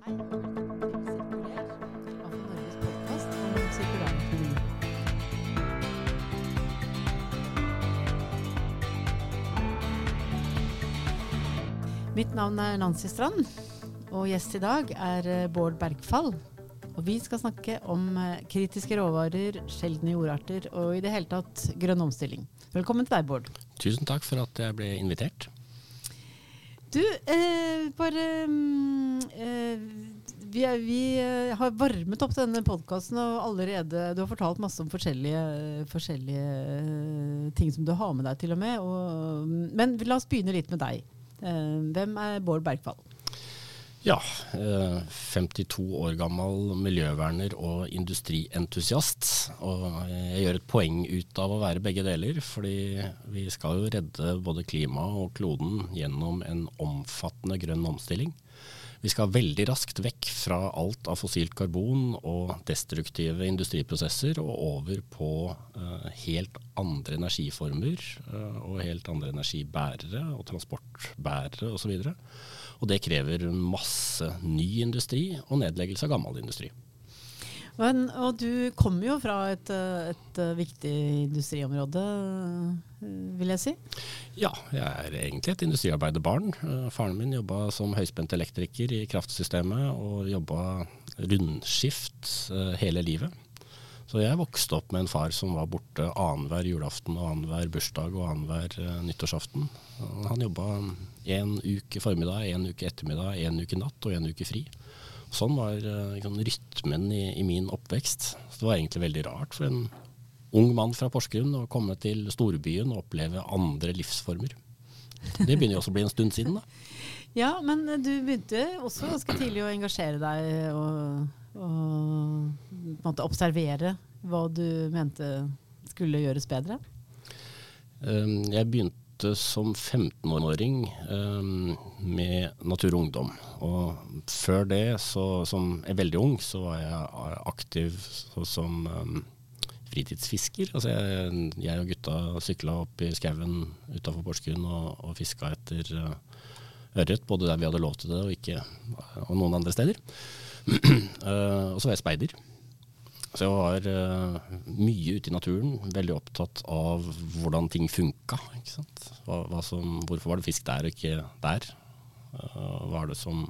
Mitt navn er Nancy Strand, og gjest i dag er eh, Bård Bergfall. Og vi skal snakke om eh, kritiske råvarer, sjeldne jordarter og i det hele tatt grønn omstilling. Velkommen til deg, Bård. Tusen takk for at jeg ble invitert. Du, eh, bare mm, eh, vi, er, vi eh, har varmet opp denne podkasten og allerede Du har fortalt masse om forskjellige, forskjellige eh, ting som du har med deg, til og med. Og, men la oss begynne litt med deg. Eh, hvem er Bård Bergfall? Ja, eh, 52 år gammel miljøverner og industrientusiast. Og jeg gjør et poeng ut av å være begge deler, fordi vi skal jo redde både klimaet og kloden gjennom en omfattende grønn omstilling. Vi skal veldig raskt vekk fra alt av fossilt karbon og destruktive industriprosesser og over på eh, helt andre energiformer eh, og helt andre energibærere og transportbærere osv. Og, og det krever masse ny industri og nedleggelse av gammel industri. Men, og du kommer jo fra et, et eh, viktig industriområde, eh, vil jeg si. Ja, jeg er egentlig et industriarbeiderbarn. Eh, Faren min jobba som høyspentelektriker i kraftsystemet og jobba rundskift hele livet. Så jeg vokste opp med en far som var borte annenhver julaften og annenhver bursdag og annenhver uh, nyttårsaften. Han jobba én uke formiddag, én uke ettermiddag, én uke natt og én uke fri. Sånn var uh, liksom, rytmen i, i min oppvekst. Så det var egentlig veldig rart for en ung mann fra Porsgrunn å komme til storbyen og oppleve andre livsformer. Det begynner jo også å bli en stund siden, da. Ja, men eh, du begynte også ganske tidlig å engasjere deg og, og måte observere hva du mente skulle gjøres bedre. Um, Jeg begynte som 15-åring um, med Natur og Ungdom. Og før det, så, som er veldig ung, så var jeg aktiv så, som um, fritidsfisker. Altså jeg, jeg og gutta sykla opp i skauen utafor Porsgrunn og, og fiska etter uh, ørret, både der vi hadde lov til det og ikke, og noen andre steder. Uh, og så var jeg speider. Så jeg var uh, mye ute i naturen, veldig opptatt av hvordan ting funka. Hva, hva som, hvorfor var det fisk der og ikke der? Uh, hva er det som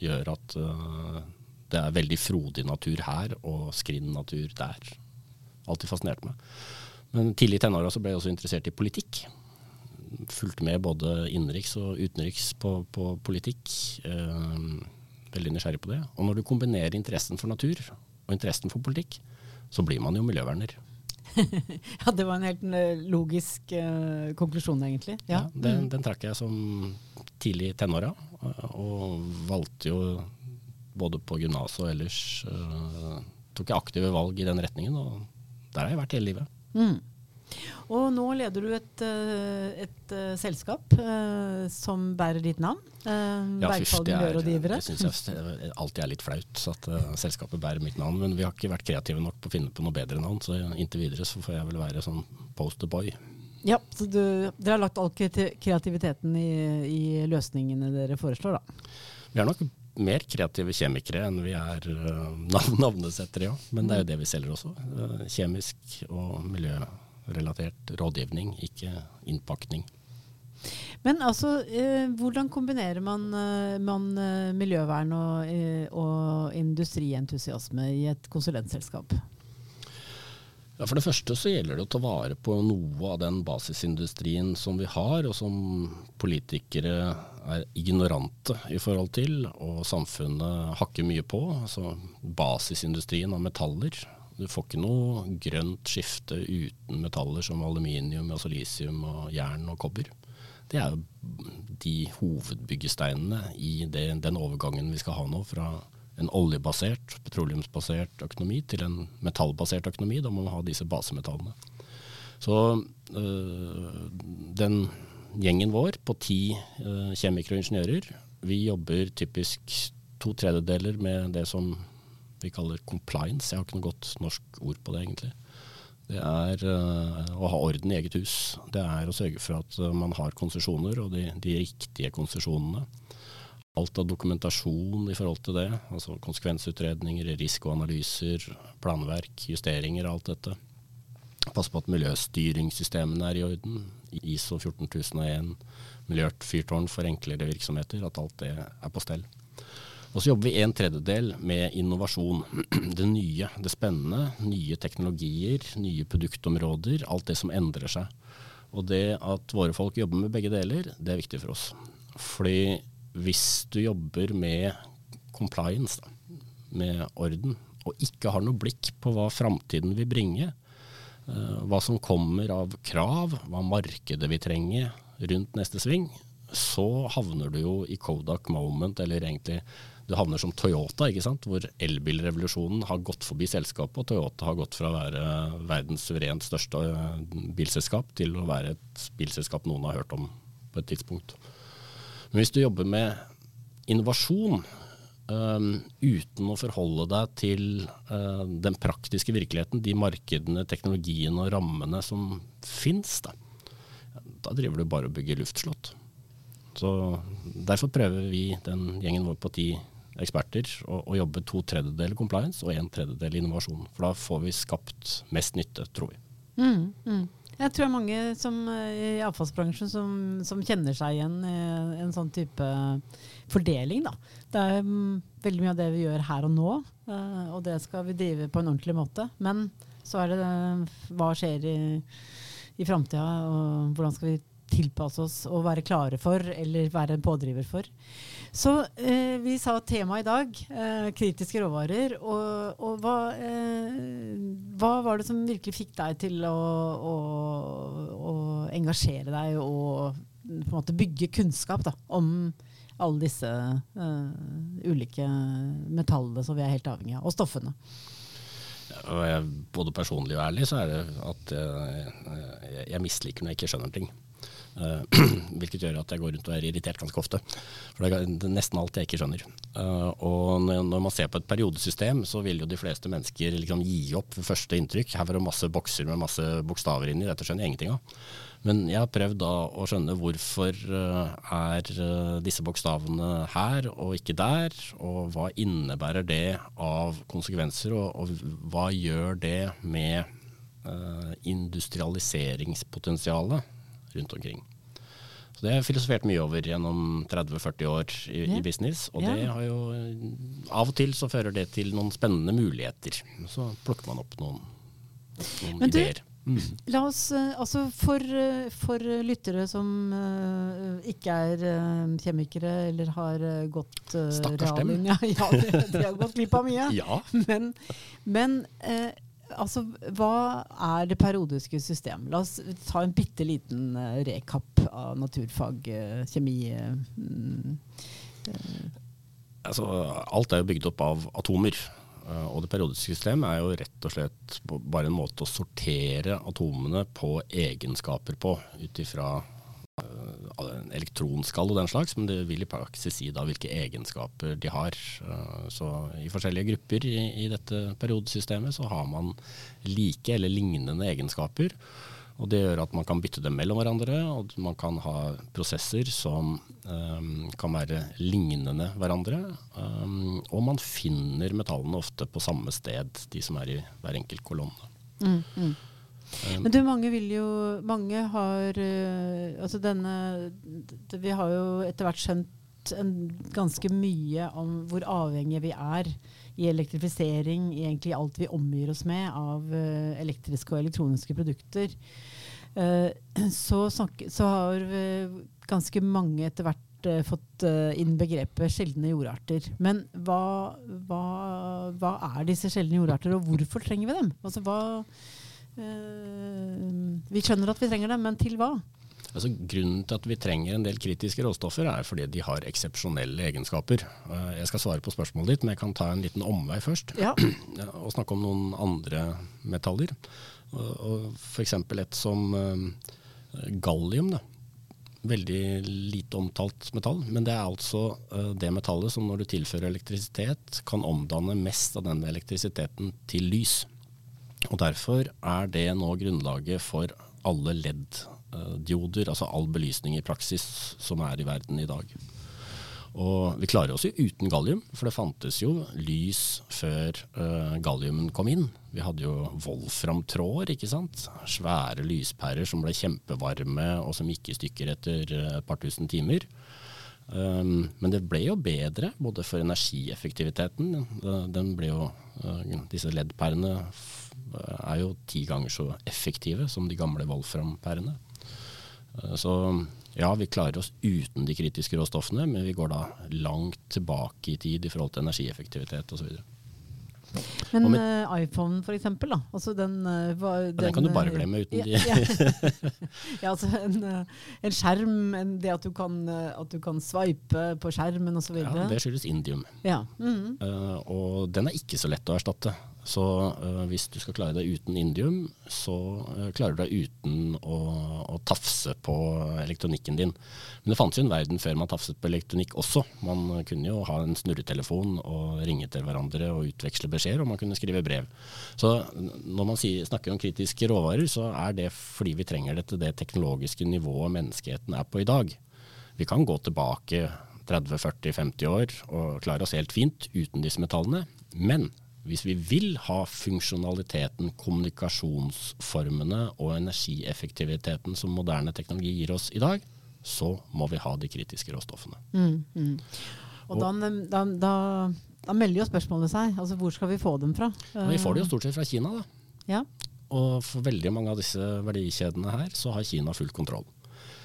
gjør at uh, det er veldig frodig natur her og skrinn natur der? Alltid fascinert meg. Men tidlig i tenåra ble jeg også interessert i politikk. Fulgte med både innenriks og utenriks på, på politikk. Uh, veldig nysgjerrig på det. Og når du kombinerer interessen for natur og interessen for politikk, så blir man jo miljøverner. Ja, det var en helt eh, logisk uh, konklusjon, egentlig. Ja. Ja, den, den trakk jeg som tidlig i tenåra, øh, og valgte jo både på gymnaset og ellers uh, Tok jeg aktive valg i den retningen, og der har jeg vært hele livet. Mm. Og nå leder du et, et, et eh, selskap uh, som bærer ditt navn. Uh, Ja, Bergfall det, er, det syns jeg alltid er litt flaut at uh, selskapet bærer mitt navn, men vi har ikke vært kreative nok på å finne på noe bedre navn, så inntil videre så får jeg vel være sånn posterboy. Ja, så du, dere har lagt all kreativiteten i, i løsningene dere foreslår, da. Vi er nok mer kreative kjemikere enn vi er navnesettere, ja. Men det er jo det vi selger også. Kjemisk og miljørelatert rådgivning, ikke innpakning. Men altså, eh, hvordan kombinerer man, eh, man eh, miljøvern og, eh, og industrientusiasme i et konsulentselskap? Ja, For det første så gjelder det å ta vare på noe av den basisindustrien som vi har, og som politikere er ignorante i forhold til, og samfunnet hakker mye på. Altså basisindustrien av metaller. Du får ikke noe grønt skifte uten metaller som aluminium, og og jern og kobber. Det er jo de hovedbyggesteinene i det, den overgangen vi skal ha nå fra en oljebasert, petroleumsbasert økonomi til en metallbasert økonomi. Da må man ha disse basemetallene. Så øh, den gjengen vår på ti øh, kjemikere og ingeniører, vi jobber typisk to tredjedeler med det som vi kaller compliance. Jeg har ikke noe godt norsk ord på det, egentlig. Det er uh, å ha orden i eget hus. Det er å sørge for at øh, man har konsesjoner, og de, de riktige konsesjonene alt av dokumentasjon i forhold til det. Altså konsekvensutredninger, risikoanalyser, planverk, justeringer og alt dette. Passe på at miljøstyringssystemene er i orden. ISO 14001, miljøfyrtårn for enklere virksomheter. At alt det er på stell. Og så jobber vi en tredjedel med innovasjon. Det nye, det spennende. Nye teknologier, nye produktområder. Alt det som endrer seg. Og det at våre folk jobber med begge deler, det er viktig for oss. Fordi hvis du jobber med compliance, da, med orden, og ikke har noe blikk på hva framtiden vil bringe, uh, hva som kommer av krav, hva markedet vil trenge rundt neste sving, så havner du jo i Kodak moment, eller egentlig du havner som Toyota, ikke sant? hvor elbilrevolusjonen har gått forbi selskapet, og Toyota har gått fra å være verdens suverent største eh, bilselskap til å være et bilselskap noen har hørt om på et tidspunkt. Men hvis du jobber med innovasjon um, uten å forholde deg til uh, den praktiske virkeligheten, de markedene, teknologiene og rammene som fins, da, da driver du bare og bygger luftslott. Så Derfor prøver vi, den gjengen vår på ti eksperter å, å jobbe to tredjedeler compliance og en tredjedel innovasjon. For da får vi skapt mest nytte, tror vi. Mm, mm. Jeg tror det er mange som, i avfallsbransjen som, som, kjenner seg igjen i en sånn type fordeling. Da. Det er um, veldig mye av det vi gjør her og nå, uh, og det skal vi drive på en ordentlig måte. Men så er det hva skjer i, i framtida, og hvordan skal vi tilpasse oss og være klare for, eller være en pådriver for. Så eh, vi sa temaet i dag, eh, kritiske råvarer. Og, og hva, eh, hva, var det som virkelig fikk deg til å, å, å engasjere deg og på en måte bygge kunnskap da, om alle disse eh, ulike metallene som vi er helt avhengig av, og stoffene? Både personlig og ærlig så er det at jeg, jeg, jeg misliker når jeg ikke skjønner ting. Uh, hvilket gjør at jeg går rundt og er irritert ganske ofte. For det er nesten alt jeg ikke skjønner. Uh, og når man ser på et periodesystem, så vil jo de fleste mennesker liksom gi opp ved første inntrykk. Her var det masse bokser med masse bokstaver inni, dette skjønner jeg ingenting av. Men jeg har prøvd da å skjønne hvorfor uh, er disse bokstavene her og ikke der, og hva innebærer det av konsekvenser, og, og hva gjør det med industrialiseringspotensialet rundt omkring. Så det har jeg filosofert mye over gjennom 30-40 år i, ja. i, business. Og ja. det har jo Av og til så fører det til noen spennende muligheter. Så plukker man opp noen, noen du, ideer. Mm. La oss, eh, altså for, eh, for lyttere som uh, ikke er uh, kjemikere eller har uh, gått uh, Stakkars dem. Ja, ja de, de, har gått glipp av mye. ja. Men, men altså, hva er det periodiske system? La oss ta en bitte liten uh, rekap av naturfag, uh, kjemi. Uh, altså, alt er jo bygd opp av atomer. Og det periodiske system er jo rett og slett bare en måte å sortere atomene på egenskaper på, ut ifra elektronskall og den slags, men det vil i praksis si da hvilke egenskaper de har. Eh, så i forskjellige grupper i, i dette periodesystemet så har man like eller lignende egenskaper. Og Det gjør at man kan bytte dem mellom hverandre, og man kan ha prosesser som um, kan være lignende hverandre. Um, og man finner metallene ofte på samme sted, de som er i hver enkelt kolonne. Mm, mm. Um, Men du, mange vil jo Mange har uh, Altså denne Vi har jo etter hvert skjønt en, ganske mye om hvor avhengige vi er i elektrifisering, i egentlig alt vi omgir oss med av uh, elektriske og elektroniske produkter. Uh, så, så, har ganske mange etter hvert fått inn begrepet sjeldne jordarter. Men hva, hva, hva, er disse sjeldne jordarter, og hvorfor trenger vi dem? Altså, hva, vi skjønner at vi trenger dem, men til hva? Altså, grunnen til at vi trenger en del kritiske råstoffer, er fordi de har eksepsjonelle egenskaper. Uh, jeg skal svare på spørsmålet ditt, men jeg kan ta en liten omvei først. Ja. og snakke om noen andre metaller. F.eks. et som uh, gallium. Da. Veldig lite omtalt metall, men det er altså det metallet som når du tilfører elektrisitet, kan omdanne mest av den elektrisiteten til lys. Og Derfor er det nå grunnlaget for alle LED-dioder, altså all belysning i praksis som er i verden i dag. Og vi klarer oss jo uten gallium, for det fantes jo lys før uh, galliumen kom inn. Vi hadde jo wolframtråder, ikke sant. Svære lyspærer som ble kjempevarme og som gikk i stykker etter uh, et par tusen timer. Um, men det ble jo bedre, både for energieffektiviteten. Den ble jo, uh, disse LED-pærene er jo ti ganger så effektive som de gamle wolfram-pærene. så ja, vi klarer oss uten de kritiske råstoffene, men vi går da langt tilbake i tid i forhold til energieffektivitet osv. Men med, uh, iPhone for eksempel, da. Altså den, uh, den, den, kan du bare glemme uten de ja, ja, altså en, uh, en skjerm, en, det at du, kan, at du kan swipe på skjermen osv. Ja, det skyldes indium. Ja. Mm -hmm. og den er ikke så lett å erstatte. Så uh, hvis du skal klare deg uten indium, så uh, klarer du deg uten å, å, tafse på elektronikken din. Men det fantes jo en verden før man tafset på elektronikk også. Man kunne jo ha en snurretelefon og ringe til hverandre og utveksle beskjeder, og man kunne skrive brev. Så når man sier, snakker om kritiske råvarer, så er det fordi vi trenger det til det teknologiske nivået menneskeheten er på i dag. Vi kan gå tilbake 30-40-50 år og klare oss helt fint uten disse metallene. Men hvis vi vil ha funksjonaliteten, kommunikasjonsformene og energieffektiviteten som moderne teknologi gir oss i dag, så må vi ha de kritiske råstoffene. Mm, mm. Og, og da, da, da, da, melder jo spørsmålet seg. Altså, hvor skal vi få dem fra? vi får det jo stort sett fra Kina. da. Ja. Og for veldig mange av disse verdikjedene her, så har Kina full kontroll.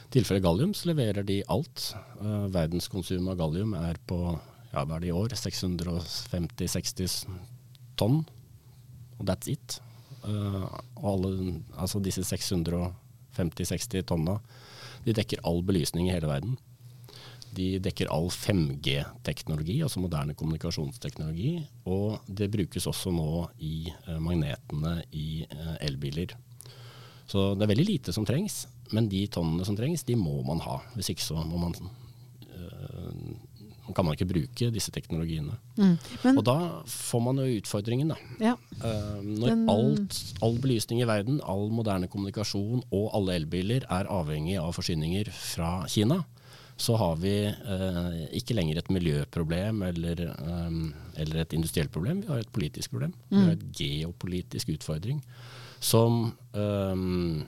I tilfelle gallium så leverer de alt. Uh, Verdenskonsum av gallium er på ja, hva er det i år? 650-60 tonn, og that's it. Uh, og alle, altså disse 650-60 tonna, de dekker all belysning i hele verden. De dekker all 5G-teknologi, altså moderne kommunikasjonsteknologi. Og det brukes også nå i uh, magnetene i uh, elbiler. Så det er veldig lite som trengs, men de tonnene som trengs, de må man ha. Hvis ikke så må man kan man ikke bruke disse teknologiene. Mm. Men, og da får man jo utfordringen, da. Ja. Uh, når Den, alt, all belysning i verden, all moderne kommunikasjon og alle elbiler er avhengig av forsyninger fra Kina, så har vi uh, ikke lenger et miljøproblem eller, um, eller, et industrielt problem, vi har et politisk problem. Mm. Vi har et geopolitisk utfordring som um,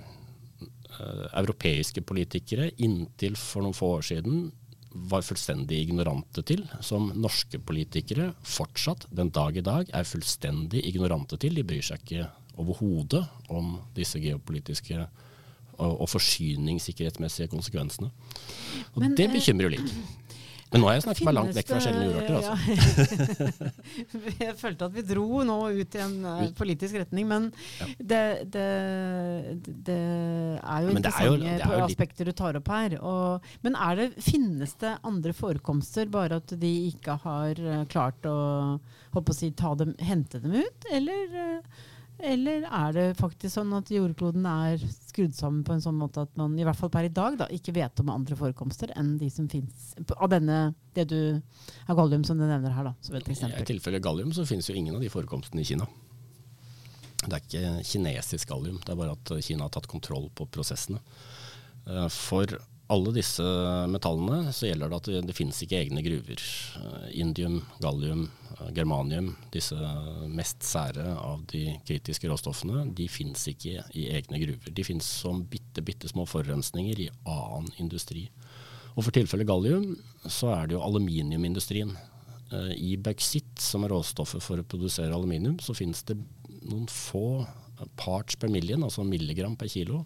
europeiske politikere inntil for noen få år siden var fullstendig ignorante til, som norske politikere fortsatt den dag i dag er fullstendig ignorante til. De bryr seg ikke overhodet om disse geopolitiske og, og forsyningssikkerhetsmessige konsekvensene. Og Men, det bekymrer jo litt. Men nå har jeg snakket meg langt vekk fra sjeldne jordarter. Altså. Ja. jeg følte at vi dro nå ut i en uh, politisk retning, men ja. det, det, det, er jo interessante aspekter du tar opp her. Og, men det, finnes det andre forekomster, bare at de ikke har uh, klart å, å si, dem, hente dem ut? Eller uh, eller er det faktisk sånn at jordkloden er skrudd sammen på en sånn måte at man i hvert fall per i dag da, ikke vet om andre forekomster enn de som fins av denne, det du av gallium som du nevner her? da, som et eksempel. I tilfelle gallium så finnes jo ingen av de forekomstene i Kina. Det er ikke kinesisk gallium, det er bare at Kina har tatt kontroll på prosessene. Eh, for alle disse metallene så gjelder det at det, det finnes ikke egne gruver. Uh, indium, gallium, uh, germanium, disse mest sære av de kritiske råstoffene, de finnes ikke i egne gruver. De finnes som bitte, bitte små forurensninger i annen industri. Og for tilfellet gallium så er det jo aluminiumindustrien. Uh, I bauksitt, som er råstoffet for å produsere aluminium, så finnes det noen få parts per million, altså milligram per kilo,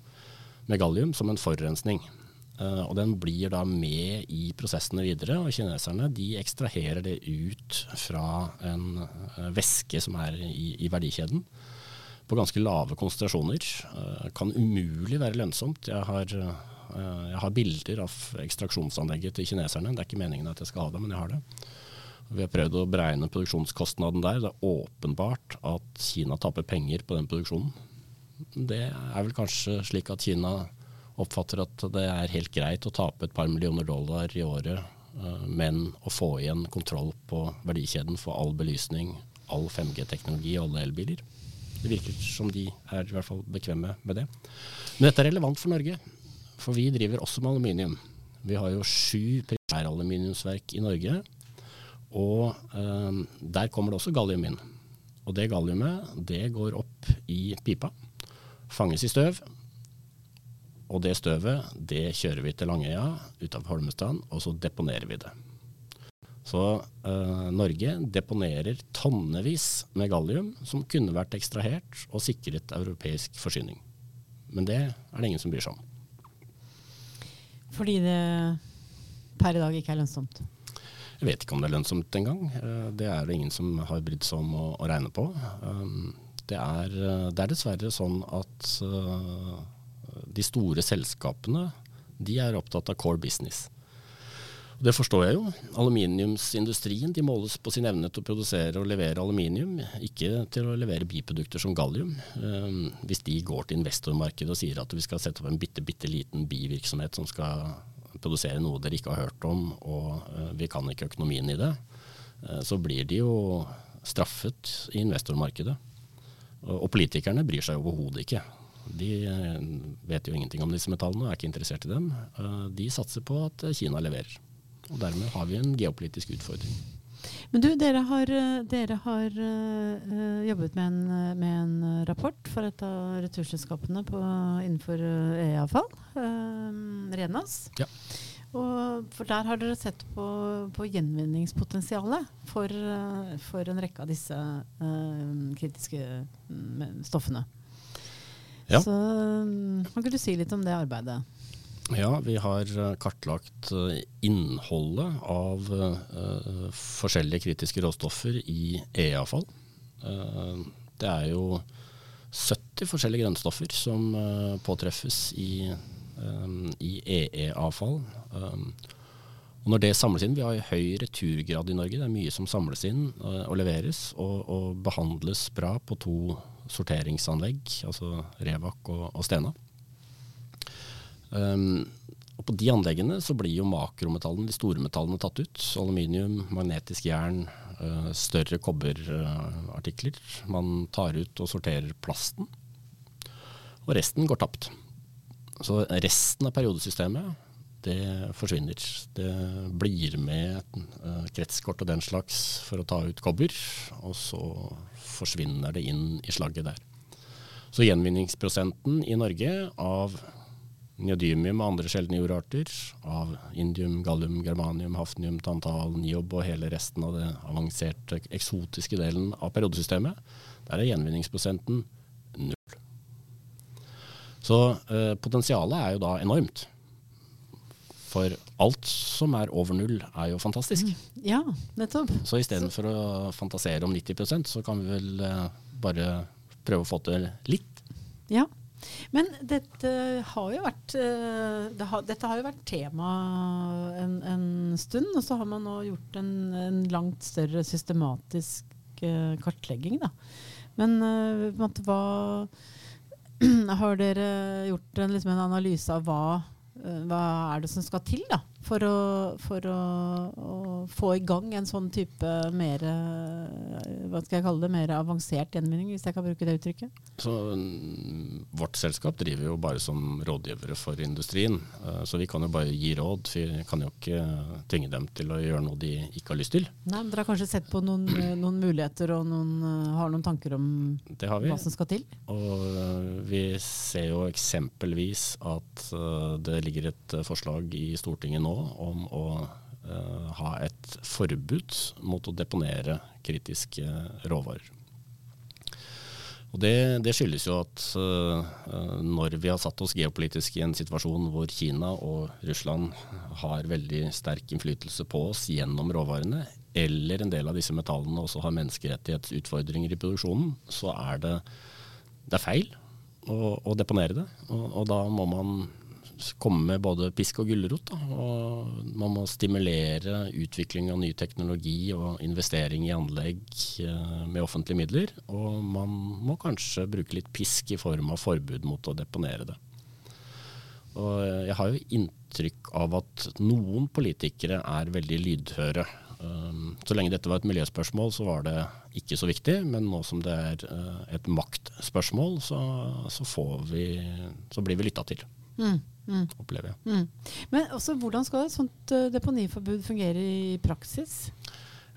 med gallium som en forurensning. Uh, og den blir da med i prosessene videre, og kineserne de ekstraherer det ut fra en uh, væske som er i, i, verdikjeden, på ganske lave konsentrasjoner. Uh, kan umulig være lønnsomt. Jeg har, jeg har, bilder av ekstraksjonsanlegget til kineserne. Det er ikke meningen at jeg skal ha det, men jeg har det. Vi har prøvd å beregne produksjonskostnaden der. Det er åpenbart at Kina taper penger på den produksjonen. Det er vel kanskje slik at Kina oppfatter at det er helt greit å tape et par millioner dollar i året, uh, men å få igjen kontroll på verdikjeden for all belysning, all 5G-teknologi og alle elbiler. Det virker som de er i hvert fall bekvemme med det. Men dette er relevant for Norge, for vi driver også med aluminium. Vi har jo sju primæraluminiumsverk i Norge. Og eh, der kommer det også gallium inn. Og det galliumet det går opp i pipa, fanges i støv. Og det støvet det kjører vi til Langøya utenfor Holmestrand, og så deponerer vi det. Så eh, Norge deponerer tonnevis med gallium som kunne vært ekstrahert og sikret europeisk forsyning. Men det er det ingen som bryr seg om. Fordi det per i dag ikke er lønnsomt? Jeg vet ikke om det er lønnsomt engang. Eh, det er det ingen som har brydd seg om å, å, regne på. Um, det er, eh, det er, dessverre sånn at uh, de store selskapene de er opptatt av core business. Det forstår jeg jo. Aluminiumsindustrien de måles på sin evne til å produsere og levere aluminium, ikke til å levere biprodukter som gallium. Um, hvis de går til investormarkedet og sier at vi skal sette opp en bitte, bitte liten bivirksomhet som skal produsere noe dere ikke har hørt om, og uh, vi kan ikke økonomien i det, uh, så blir de jo straffet i investormarkedet. Og, og politikerne bryr seg overhodet ikke. De uh, vet jo ingenting om disse metallene og er ikke interessert i dem. De satser på at Kina leverer. Og dermed har vi en geopolitisk utfordring. Men du, dere har, dere har uh, jobbet med en, med en, rapport for et av returselskapene på, innenfor e-avfall, uh, Renas. Ja. Og for der har dere sett på, på gjenvinningspotensialet for, uh, for, en rekke av disse kritiske mm, stoffene. Ja. Så kan ikke du si litt om det arbeidet? Ja, vi har eh, kartlagt eh, innholdet av uh, forskjellige kritiske råstoffer i E-avfall. Uh, det er jo 70 forskjellige grønnstoffer som uh, påtreffes i, um, i EE-avfall. Um, og når det samles inn, Vi har høy returgrad i Norge. Det er mye som samles inn og leveres og, og, behandles bra på to sorteringsanlegg, altså Revak og, og Stena. Um, og på de anleggene så blir jo makrometallene, de store metallene, tatt ut. Aluminium, magnetisk jern, uh, større kobberartikler. Man tar ut og sorterer plasten. Og resten går tapt. Så resten av periodesystemet det forsvinner. Det blir med et kretskort og den slags for å ta ut kobber, og så forsvinner det inn i slagget der. Så gjenvinningsprosenten i Norge av neodymium og andre sjeldne jordarter, av indium, gallium, germanium, hafnium, tantal, niob og hele resten av det avanserte, eksotiske delen av periodesystemet, der er gjenvinningsprosenten null. Så eh, potensialet er jo da enormt. For alt som er over null, er jo fantastisk. Mm, ja, nettopp. Så istedenfor å fantasere om 90% så kan vi vel eh, bare prøve å få til litt. Ja, men dette har jo vært, eh, det har, dette har jo vært tema en, en, stund, og så har man nå gjort en, en langt større systematisk uh, kartlegging. Da. Men måte, hva Har dere gjort en, liksom en analyse av hva, hva er det som skal til da, for, å, for å, å, få i gang en sånn type mer hva skal jeg kalle det, mer avansert gjenvinning, hvis jeg kan bruke det uttrykket? Så, mm, vårt selskap driver jo bare som rådgivere for industrien. Uh, så vi kan jo bare gi råd. Vi kan jo ikke tvinge dem til å gjøre noe de ikke har lyst til. Nei, men Dere har kanskje sett på noen, eh, noen muligheter og noen, har noen tanker om hva som skal til? Og vi ser jo eksempelvis at det ligger et forslag i Stortinget nå om å ha et forbud mot å deponere kritiske råvarer. Og det, det, skyldes jo at uh, når vi har satt oss geopolitisk i en situasjon hvor Kina og Russland har veldig sterk innflytelse på oss gjennom råvarene, eller en del av disse metallene også har menneskerettighetsutfordringer i produksjonen, så er det, det er feil å, å deponere det. Og, og da må man komme med både pisk og gulrot. Man må stimulere utvikling av ny teknologi og investering i anlegg eh, med offentlige midler. Og man må kanskje bruke litt pisk i form av forbud mot å deponere det. Og jeg har jo inntrykk av at noen politikere er veldig lydhøre. Um, så lenge dette var et miljøspørsmål, så var det ikke så viktig. Men nå som det er eh, et maktspørsmål, så, så, vi, så blir vi lytta til. Mm. Mm. opplever jeg. Mm. Men også, hvordan skal et sånt uh, deponiforbud fungere i praksis?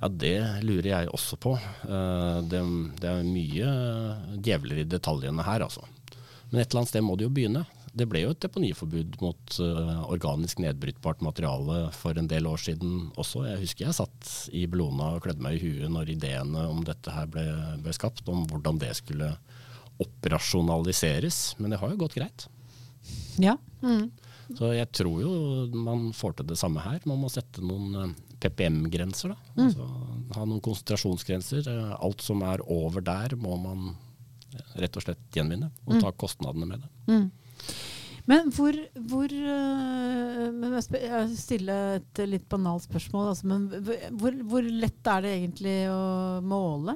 Ja, det lurer jeg også på. Eh, det, det er mye djevler i detaljene her, altså. Men et eller annet sted må det jo begynne. Det ble jo et deponiforbud mot organisk nedbrytbart materiale for en del år siden også. Jeg husker jeg satt i Bellona og klødde meg i huet når ideene om dette her ble, ble skapt, om hvordan det skulle operasjonaliseres. Men det har jo gått greit. Ja. Mm. Så jeg tror jo man får til det samme her. Man må sette noen uh, PPM-grenser. da. Mm. Altså, ha noen konsentrasjonsgrenser. Uh, alt som er over der må man rett og slett gjenvinne, og ta kostnadene med det. Mm. Men hvor, hvor men jeg stiller et litt banalt spørsmål. Altså, men hvor, hvor lett er det egentlig å måle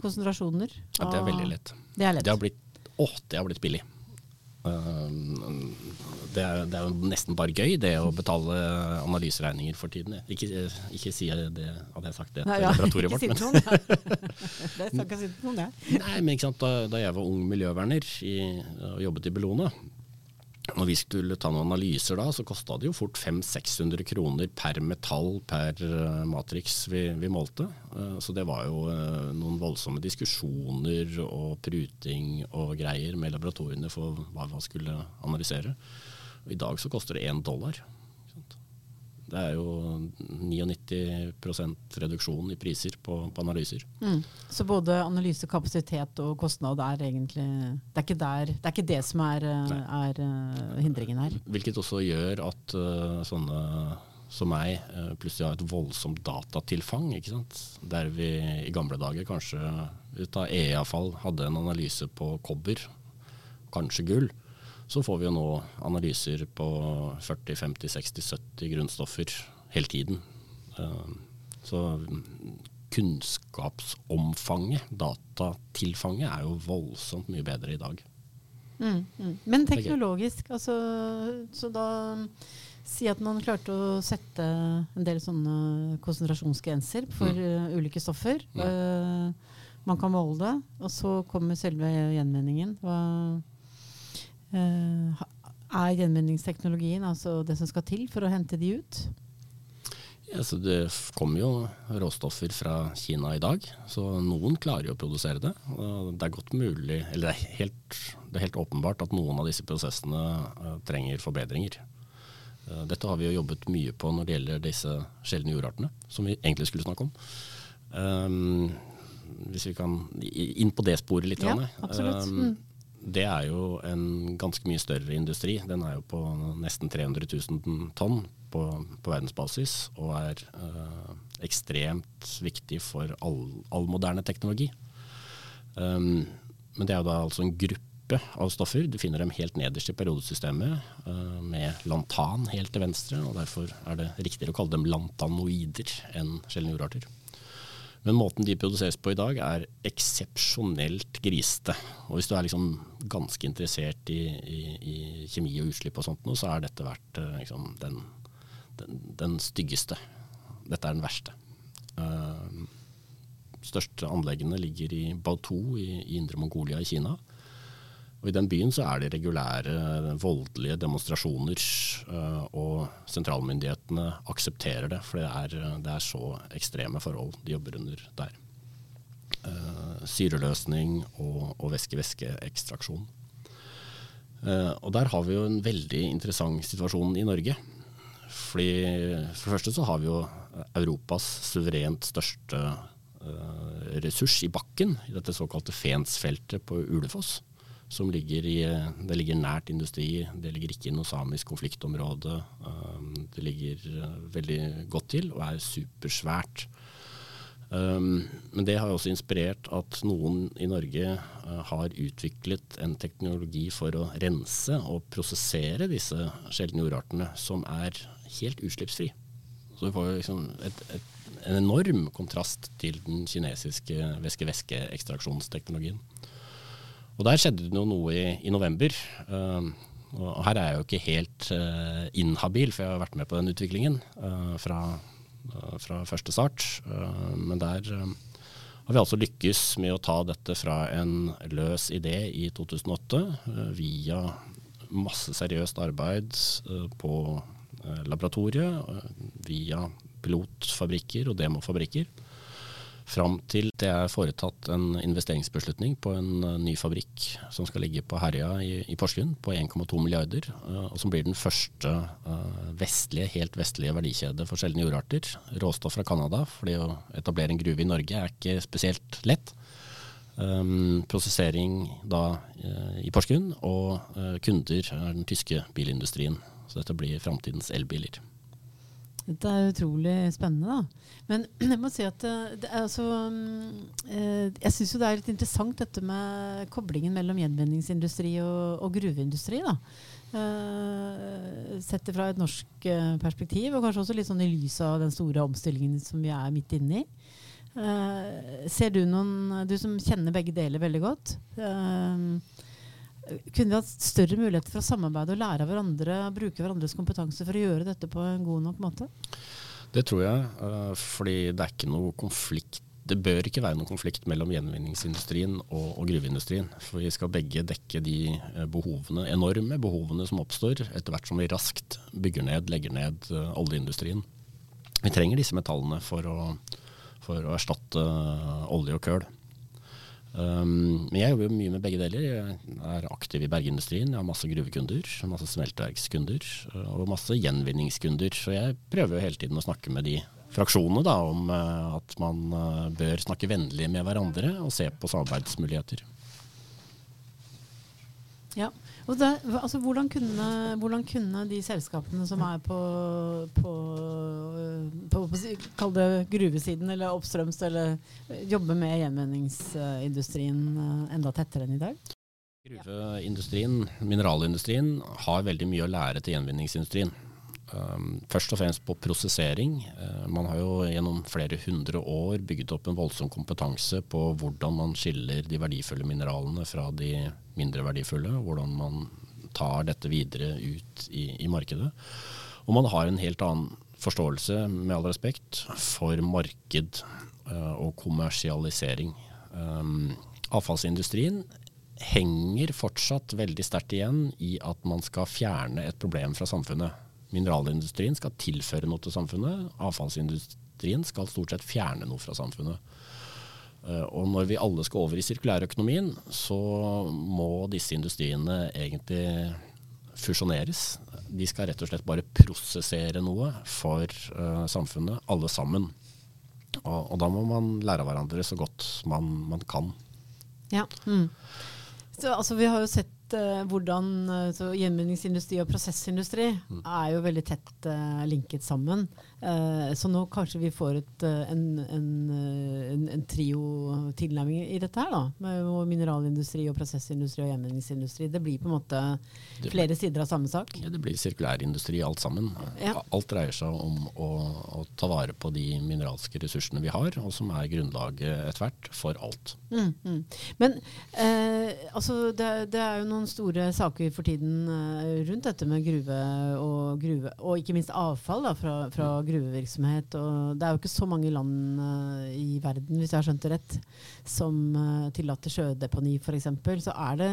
konsentrasjoner? Ja, det er veldig lett. Det er lett. Det har blitt, å, det har blitt billig. Um, det, er, det er jo nesten bare gøy, det å betale analyseregninger for tiden. Ikke, ikke si det, hadde jeg sagt det Nei, til ja, laboratoriet vårt. Men, noen. Det er noen, ja. nei, men ikke sant, da, da jeg var ung miljøverner i, og jobbet i Bellona, når vi skulle ta noen analyser da, så kosta det jo fort 500-600 kroner per metall per uh, matrix vi, vi målte. Uh, så det var jo uh, noen voldsomme diskusjoner og pruting og greier med laboratoriene for hva man skulle analysere. I dag så koster det én dollar. Det er jo 99% reduksjon i priser på, på analyser. Mm. Så både analysekapasitet og kostnad er egentlig Det er ikke, der, det, er ikke det som er, er øh, hindringen her. Hvilket også gjør at uh, sånne som meg uh, plutselig har et voldsomt datatilfang. ikke sant? Der vi i gamle dager kanskje ut av EE-avfall hadde en analyse på kobber, kanskje gull. Så får vi jo nå analyser på 40-50-60-70 grunnstoffer hele tiden. Uh, så kunnskapsomfanget, datatilfanget, er jo voldsomt mye bedre i dag. Mm, mm. Men teknologisk, altså, så da Si at man klarte å sette en del sånne konsentrasjonsgrenser for mm. ulike stoffer. Ja. Uh, man kan måle det, og så kommer selve gjenvinningen. Hva, er gjenvinningsteknologien altså det som skal til for å hente de ut? Ja, så det kommer jo råstoffer fra Kina i dag, så noen klarer jo å produsere det. Det er godt mulig, eller det er helt, det er helt åpenbart at noen av disse prosessene eh, trenger forbedringer. Eh, dette har vi jo jobbet mye på når det gjelder disse sjeldne jordartene, som vi egentlig skulle snakke om. Um, hvis vi kan inn på det sporet litt. Ja, absolutt. um. Det er jo en ganske mye større industri. Den er jo på nesten 300 000 tonn på, på verdensbasis, og er eh, ekstremt viktig for all, all moderne teknologi. Um, men det er jo da altså en gruppe av stoffer. Du finner dem helt nederst i periodesystemet, eh, med lantan helt til venstre, og derfor er det riktigere å kalle dem lantanoider enn sjeldne jordarter. Men måten de produseres på i dag er eksepsjonelt grisete. Og hvis du er liksom ganske interessert i, i, i kjemi og utslipp og sånt noe, så har dette vært eh, liksom den, den, den styggeste. Dette er den verste. Uh, største anleggene ligger i Bautou i, i Indre Mongolia i Kina. Og I den byen så er det regulære voldelige demonstrasjoner, og sentralmyndighetene aksepterer det, for det er, det er så ekstreme forhold de jobber under der. Eh, syreløsning og, og væske-væske-ekstraksjon. Eh, og der har vi jo en veldig interessant situasjon i Norge. Fordi For det første så har vi jo Europas suverent største eh, ressurs i bakken, i dette såkalte Fensfeltet på Ulefoss. Som ligger i, det ligger nært industri, det ligger ikke i noe samisk konfliktområde. Um, det ligger uh, veldig godt til og er supersvært. Um, men det har også inspirert at noen i Norge uh, har utviklet en teknologi for å rense og prosessere disse sjeldne jordartene som er helt utslippsfri. Så vi får liksom et, et, en enorm kontrast til den kinesiske væske-væske-ekstraksjonsteknologien. Og der skjedde det noe i, i november. Uh, og her er jeg jo ikke helt uh, inhabil, for jeg har vært med på den utviklingen uh, fra, uh, fra første start. Uh, men der um, har vi altså lykkes med å ta dette fra en løs idé i 2008 uh, via masse seriøst arbeid på laboratoriet via pilotfabrikker og demofabrikker. Fram til det er foretatt en investeringsbeslutning på en uh, ny fabrikk som skal ligge på Herja i, i Porsgrunn på 1,2 milliarder, uh, og som blir den første uh, vestlige, helt vestlige verdikjede for sjeldne jordarter. Råstoff fra Canada, fordi å etablere en gruve i Norge er ikke spesielt lett. Um, prosessering da i Porsgrunn, og kunder er den tyske bilindustrien. Så dette blir framtidens elbiler. Dette er utrolig spennende, da. Men jeg må si at eh, det er altså eh, Jeg syns jo det er litt interessant dette med koblingen mellom gjenvinningsindustri og, og gruveindustri. da. Uh, sett det fra et norsk perspektiv, og kanskje også litt sånn i lys av den store omstillingen som vi er midt inne i. Ser du noen, du som kjenner begge deler veldig godt, uh, kunne vi hatt større muligheter for å samarbeide og lære av hverandre, bruke hverandres kompetanse for å gjøre dette på en god nok måte? Det tror jeg, uh, fordi det er ikke noe konflikt. Det bør ikke være noen konflikt mellom gjenvinningsindustrien og, og gruveindustrien. For vi skal begge dekke de uh, behovene, enorme behovene som oppstår etter hvert som vi raskt bygger ned, legger ned uh, oljeindustrien. Vi trenger disse metallene for å, for å erstatte olje og køl. Um, men jeg jobber jo mye med begge deler. Jeg er aktiv i bergindustrien. Jeg har masse gruvekunder, masse smelteverkskunder uh, og masse gjenvinningskunder. Så jeg prøver jo hele tiden å snakke med de fraksjonene da, om uh, at man uh, bør snakke vennlig med hverandre og se på samarbeidsmuligheter. Ja, der, altså, hvordan, kunne, hvordan, kunne, de selskapene som er på, på, på, på det gruvesiden eller oppstrøms, eller jobbe med gjenvinningsindustrien eh, enda tettere enn i dag? Gruveindustrien, mineralindustrien, har veldig mye å lære til gjenvinningsindustrien. Um, først og fremst på prosessering. Uh, man har jo gjennom flere hundre år bygget opp en voldsom kompetanse på hvordan man skiller de verdifulle mineralene fra de mindre verdifulle. Hvordan man tar dette videre ut i, i markedet. Og man har en helt annen forståelse, med all respekt, for marked uh, og kommersialisering. Um, avfallsindustrien henger fortsatt veldig sterkt igjen i at man skal fjerne et problem fra samfunnet. Mineralindustrien skal tilføre noe til samfunnet. Avfallsindustrien skal stort sett fjerne noe fra samfunnet. Eh, og når vi alle skal over i sirkulærøkonomien, så må disse industriene egentlig fusjoneres. De skal rett og slett bare prosessere noe for uh, samfunnet, alle sammen. Og, og, da må man lære av hverandre så godt man, man kan. Ja. Mm. Så, altså, vi har jo sett uh, hvordan uh, Gjenvinningsindustri og prosessindustri mm. er jo veldig tett uh, linket sammen. Uh, så nå kanskje vi får et, en, en, en, en trio tilnærming i dette her, da. Med mineralindustri og prosessindustri og gjenvinningsindustri. Det blir på en måte flere blir, sider av samme sak? Ja, det blir sirkulærindustri alt sammen. Ja. Alt dreier seg om å, å, ta vare på de mineralske ressursene vi har, og som er grunnlaget etter hvert for alt. Mm, mm. Men altså, det, det er jo noen store saker for tiden uh, rundt dette med gruve og gruve, og ikke minst avfall da, fra, fra, gruvevirksomhet. Og det er jo ikke så mange land uh, i verden, hvis jeg har skjønt det rett, som uh, tillater sjødeponi f.eks. Så er det,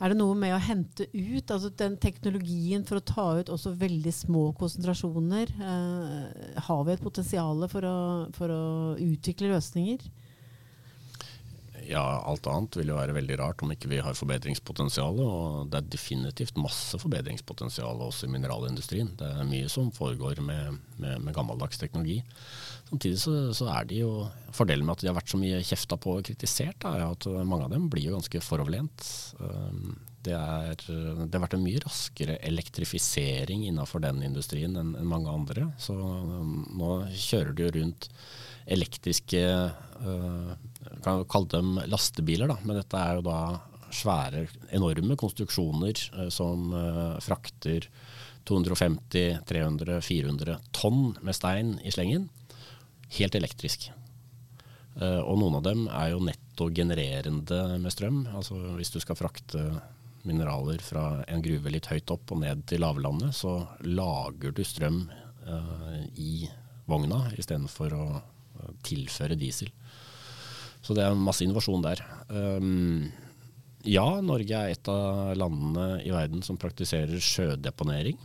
er det noe med å hente ut altså den teknologien for å ta ut også veldig små konsentrasjoner? har vi et potensial for for å utvikle løsninger? Ja, alt annet vil jo være veldig rart om ikke vi har forbedringspotensial. Og det er definitivt masse forbedringspotensial også i mineralindustrien. Det er mye som foregår med, med, med gammeldags teknologi. Samtidig så, så, er de jo Fordelen med at de har vært så mye kjefta på og kritisert, er at mange av dem blir jo ganske foroverlent. Um, det, er, det har vært en mye raskere elektrifisering innenfor den industrien enn, mange andre. Så um, nå kjører de jo rundt elektriske uh, kan kalle dem lastebiler, da. men dette er jo da svære, enorme konstruksjoner uh, som uh, frakter 250, 300, 400 tonn med stein i slengen. Helt elektrisk. Uh, og noen av dem er jo netto genererende med strøm. Altså hvis du skal frakte mineraler fra en gruve litt høyt opp og ned til lavlandet, så lager du strøm i vogna istedenfor å tilføre diesel. Så det er masse innovasjon der. Um, ja, Norge er et av landene i verden som praktiserer sjødeponering.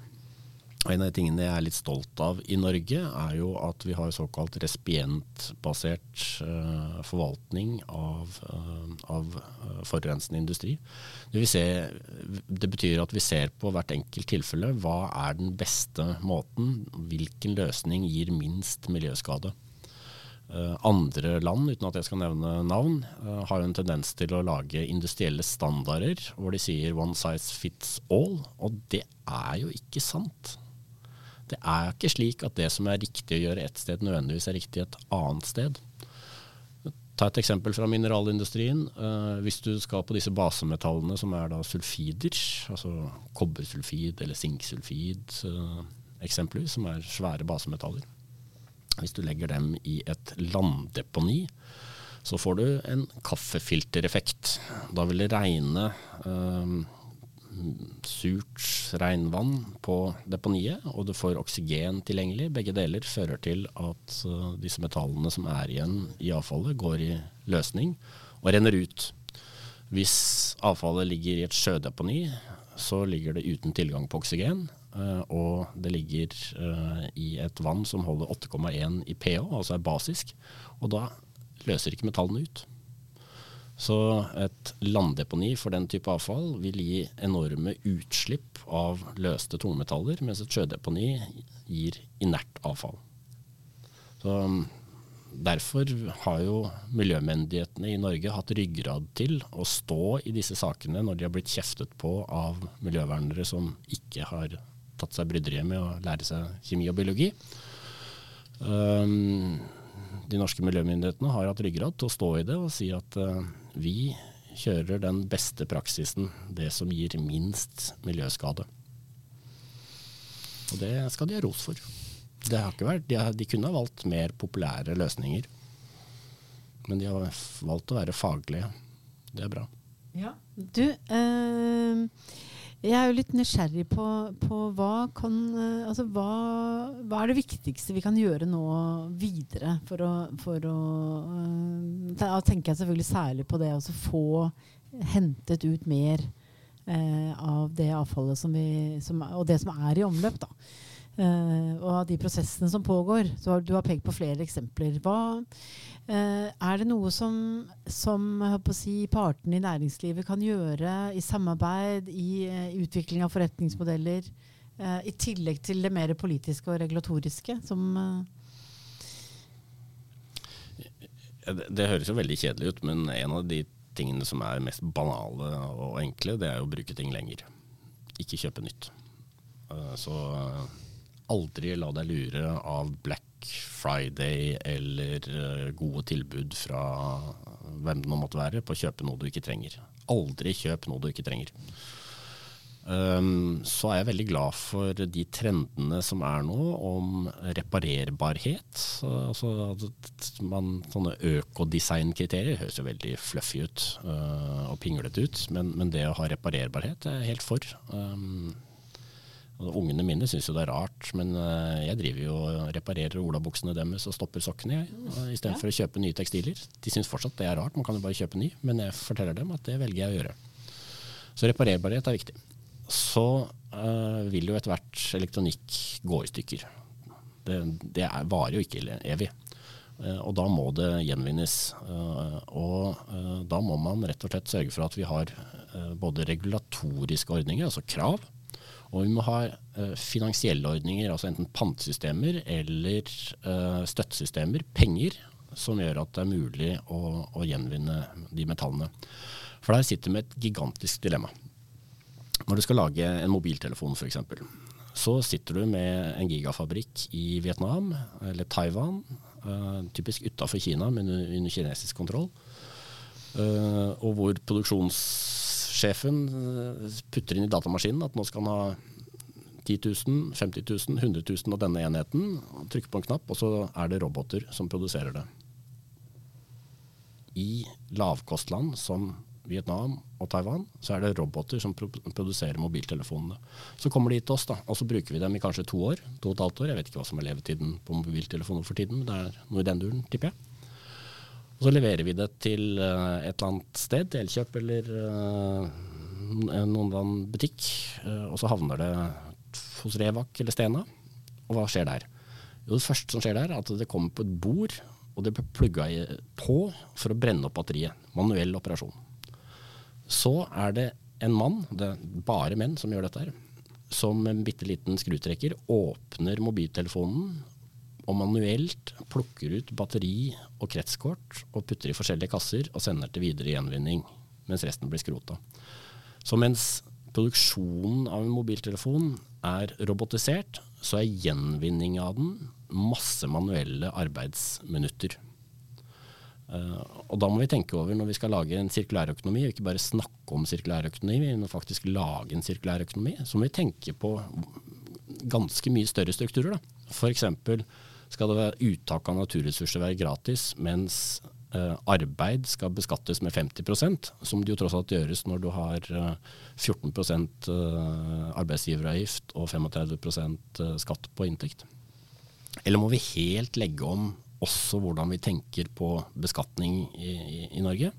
Og En av de tingene jeg er litt stolt av i Norge, er jo at vi har såkalt respientbasert uh, forvaltning av, uh, av uh, forurensende industri. Det, se, det, betyr at vi ser på hvert enkelt tilfelle hva er den beste måten, hvilken løsning gir minst miljøskade. Andre land, uten at jeg skal nevne navn, har jo en tendens til å lage industrielle standarder hvor de sier 'one size fits all', og det er jo ikke sant. Det er ikke slik at det som er riktig å gjøre ett sted, nødvendigvis er riktig et annet sted. Ta et eksempel fra mineralindustrien. Uh, hvis du skal på disse basemetallene som er da sulfider, altså kobbersulfid eller sinksulfid eksempelvis, som er svære basemetaller. Hvis du legger dem i et landdeponi, så får du en kaffefiltereffekt. Da vil det regne uh, surt regnvann på deponiet, og du får oksygen tilgjengelig. Begge deler fører til at uh, disse metallene som er igjen i avfallet, går i løsning og renner ut. Hvis avfallet ligger i et sjødeponi, så ligger det uten tilgang på oksygen. Uh, og det ligger uh, i et vann som holder 8,1 i pH, altså er basisk. Og da løser ikke metallene ut. Så et landdeponi for den type avfall vil gi enorme utslipp av løste tungmetaller, mens et sjødeponi gir inert avfall. Så Derfor har jo miljømyndighetene i Norge hatt ryggrad til å stå i disse sakene når de har blitt kjeftet på av miljøvernere som ikke har tatt seg bryderiet med å lære seg kjemi og biologi. Um, de norske miljømyndighetene har hatt ryggrad til å stå i det og si at uh, vi kjører den beste praksisen, det som gir minst miljøskade. Og det skal de ha ros for. Det har ikke vært, de, de kunne ha valgt mer populære løsninger. Men de har valgt å være faglige. Det er bra. Ja. Du, øh, jeg er jo litt nysgjerrig på, på hva kan eh, Altså hva, hva, er det viktigste vi kan gjøre nå videre for å, for å uh, Da tenker jeg selvfølgelig særlig på det å få hentet ut mer eh, av det avfallet som vi, som, og det som er i omløp. da. Uh, og av de prosessene som pågår. Du har, du har pekt på flere eksempler. Hva, uh, er det noe som, som si, partene i næringslivet kan gjøre i samarbeid, i uh, utvikling av forretningsmodeller, i tillegg til det mer politiske og regulatoriske? som det, det høres jo veldig kjedelig ut, men en av de tingene som er mest banale og enkle, det er å bruke ting lenger. Ikke kjøpe nytt. Så aldri la deg lure av Black Friday eller uh, gode tilbud fra hvem det nå måtte være, på å kjøpe noe du ikke trenger. Aldri kjøp noe du ikke trenger. Um, så er jeg veldig glad for de trendene som er nå om reparerbarhet. Altså, man, sånne økodesignkriterier høres jo veldig fluffy ut uh, og pinglete ut, men, men, det å ha reparerbarhet er jeg helt for. Um, Ungene mine syns jo det er rart, men uh, jeg driver jo og reparerer olabuksene deres og stopper sokkene istedenfor ja. å kjøpe nye tekstiler. De syns fortsatt det er rart, man kan jo bare kjøpe ny, men jeg forteller dem at det velger jeg å gjøre. Så reparerbarhet er viktig. Så uh, vil jo etter hvert elektronikk gå i stykker. Det, det er, varer jo ikke evig. Uh, og da må det gjenvinnes. Uh, og da må man rett og slett sørge for at vi har både regulatoriske ordninger, altså krav, og vi må ha uh, finansielle ordninger, altså enten pantesystemer eller uh, støttesystemer, penger, som gjør at det er mulig å, å gjenvinne de metallene. For der sitter vi med et gigantisk dilemma. Når du skal lage en mobiltelefon f.eks., så sitter du med en gigafabrikk i Vietnam eller Taiwan, uh, typisk utafor Kina, men under kinesisk kontroll, og hvor produksjons sjefen eh, putter inn i datamaskinen at nå skal han ha 10 000, 50 000, 100 000 av denne enheten. Trykker på en knapp, og så er det roboter som produserer det. I lavkostland som Vietnam og Taiwan, så er det roboter som produserer mobiltelefonene. Så kommer de til oss, da, og så bruker vi dem i kanskje to år. to og et halvt år. Jeg vet ikke hva som er levetiden på mobiltelefoner for tiden, men det er noe i den duren, tipper jeg. Og så leverer vi det til eh, et eller annet sted, til Elkjøp eller uh, noen annen butikk. Uh, og så havner det hos Revak eller Stena. Og hva skjer der? Jo, det første som skjer der, er at det kommer på et bord, og det blir plugga på for å brenne opp batteriet. Manuell operasjon. Så er det en mann, det er bare menn som gjør dette her, som med en bitte liten skrutrekker åpner mobiltelefonen og manuelt plukker ut batteri og kretskort og putter i forskjellige kasser og sender til videre gjenvinning, mens resten blir skrota. Så mens produksjonen av en mobiltelefon er robotisert, så er gjenvinning av den masse manuelle arbeidsminutter. Uh, og da må vi tenke over når vi skal lage en sirkulærøkonomi, og ikke bare snakke om sirkulærøkonomi, vi må faktisk lage en sirkulærøkonomi, så må vi tenke på ganske mye større strukturer. F.eks. skal det være uttak av naturressurser være gratis, mens eh, arbeid skal beskattes med 50% som det jo tross alt gjøres når du har eh, 14% arbeidsgiveravgift og 35% skatt på inntekt. Eller må vi helt legge om også hvordan vi tenker på beskatning i, i, i Norge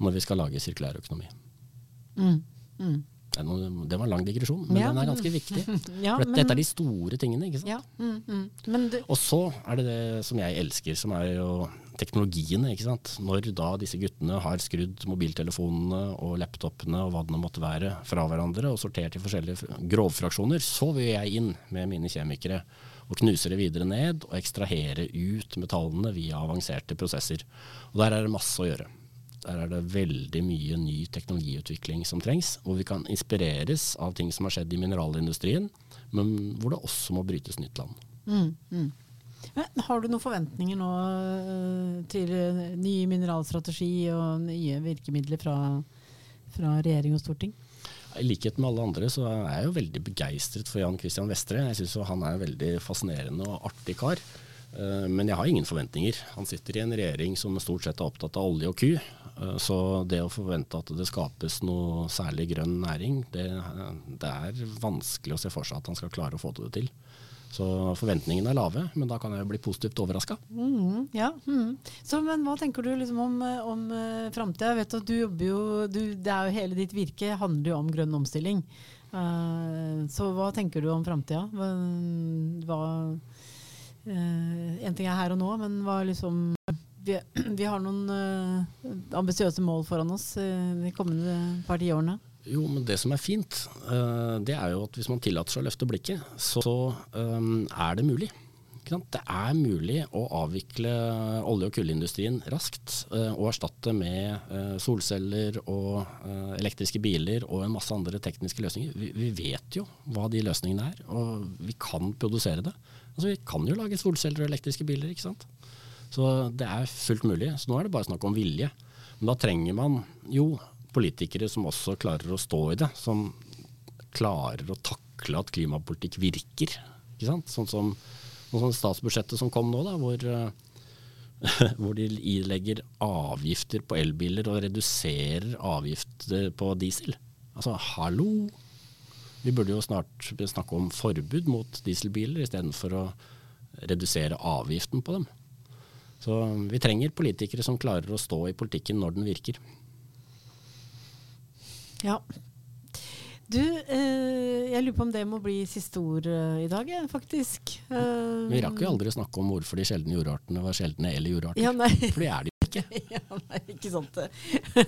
når vi skal lage sirkulær økonomi. Mm. Mm. Det var en lang digresjon, men ja. den er ganske viktig. ja, for men, dette er de store tingene. ikke sant? Ja, mm, mm. Du... og så er det det som jeg elsker, som er jo teknologiene. ikke sant? Når da disse guttene har skrudd mobiltelefonene og laptopene og hva det måtte være fra hverandre og sortert i forskjellige grovfraksjoner, så vil jeg inn med mine kjemikere og knuse det videre ned og ekstrahere ut metallene via avanserte prosesser. Og Der er det masse å gjøre. Der er det veldig mye ny teknologiutvikling som trengs, hvor vi kan inspireres av ting som har skjedd i mineralindustrien, men hvor det også må brytes nytt land. Mm, mm. Men, har du noen forventninger nå øh, til øh, ny mineralstrategi og nye virkemidler fra, fra regjering og storting? I likhet med alle andre så er jeg jo veldig begeistret for Jan Christian Vestre. Jeg syns han er en veldig fascinerende og artig kar. Eh, men jeg har ingen forventninger. Han sitter i en regjering som stort sett er opptatt av olje og ku. Eh, så det å forvente at det skapes noe særlig grønn næring, det, det er vanskelig å se for seg at han skal klare å få det til. Så forventningene er lave, men da kan jeg bli positivt overraska. Mm, ja, mm. Men hva tenker du liksom om, om uh, framtida? Vet at du jobber jo du, det er jo Hele ditt virke handler jo om grønn omstilling. Uh, så hva tenker du om framtida? Hva uh, En ting er her og nå, men hva liksom vi, vi har noen uh, ambisiøse mål foran oss de kommende par tiårene. Jo, men det som er fint, uh, det er jo at hvis man tillater seg å løfte blikket, så um, er det mulig. Det er mulig å avvikle olje- og kullindustrien raskt uh, og erstatte med uh, solceller og elektriske biler og en masse andre tekniske løsninger. Vi, vi, vet jo hva de løsningene er, og vi kan produsere det. Altså, vi kan jo lage solceller og elektriske biler, ikke sant. Så det er fullt mulig. Så nå er det bare snakk om vilje. Men da trenger man jo politikere som også klarer å stå i det. Som klarer å takle at klimapolitikk virker. Sånn som, sånn som statsbudsjettet som kom nå, da, hvor, uh, hvor de ilegger avgifter på elbiler og reduserer avgifter på diesel. Altså, hallo! Vi burde jo snart snakke om forbud mot dieselbiler istedenfor å redusere avgiften på dem. Så vi trenger politikere som klarer å stå i politikken når den virker. Ja. Du, eh, jeg lurer på om det må bli siste ord eh, i dag, faktisk. Eh, Vi rakk jo aldri snakke om hvorfor de sjeldne jordartene var sjeldne eller jordarter. Ja, for det er de ikke. ja, nei, ikke sant.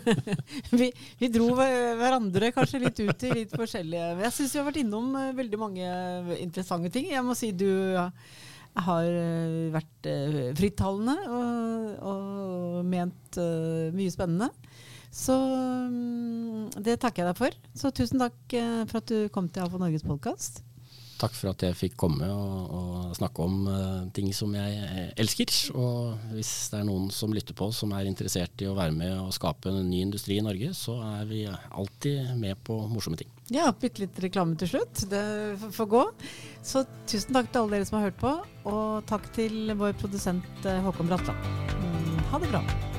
vi, vi, dro hverandre kanskje litt ut i litt forskjellige Jeg syns vi har vært innom eh, veldig mange interessante ting. Jeg må si du har eh, vært frittalende og, og ment mye spennende. Så mm, det takker jeg deg for. Så tusen takk eh, for at du kom til AFO Norges podkast. Takk for at jeg fikk komme og, og snakke om uh, ting som jeg eh, elsker. Og hvis det er noen som lytter på som er interessert i å være med og skape en ny industri i Norge, så er vi alltid med på morsomme ting. Ja, bitte litt reklame til slutt. Det får gå. Så tusen takk til alle dere som har hørt på, og takk til vår produsent Håkon Bratland. Mm, ha det bra.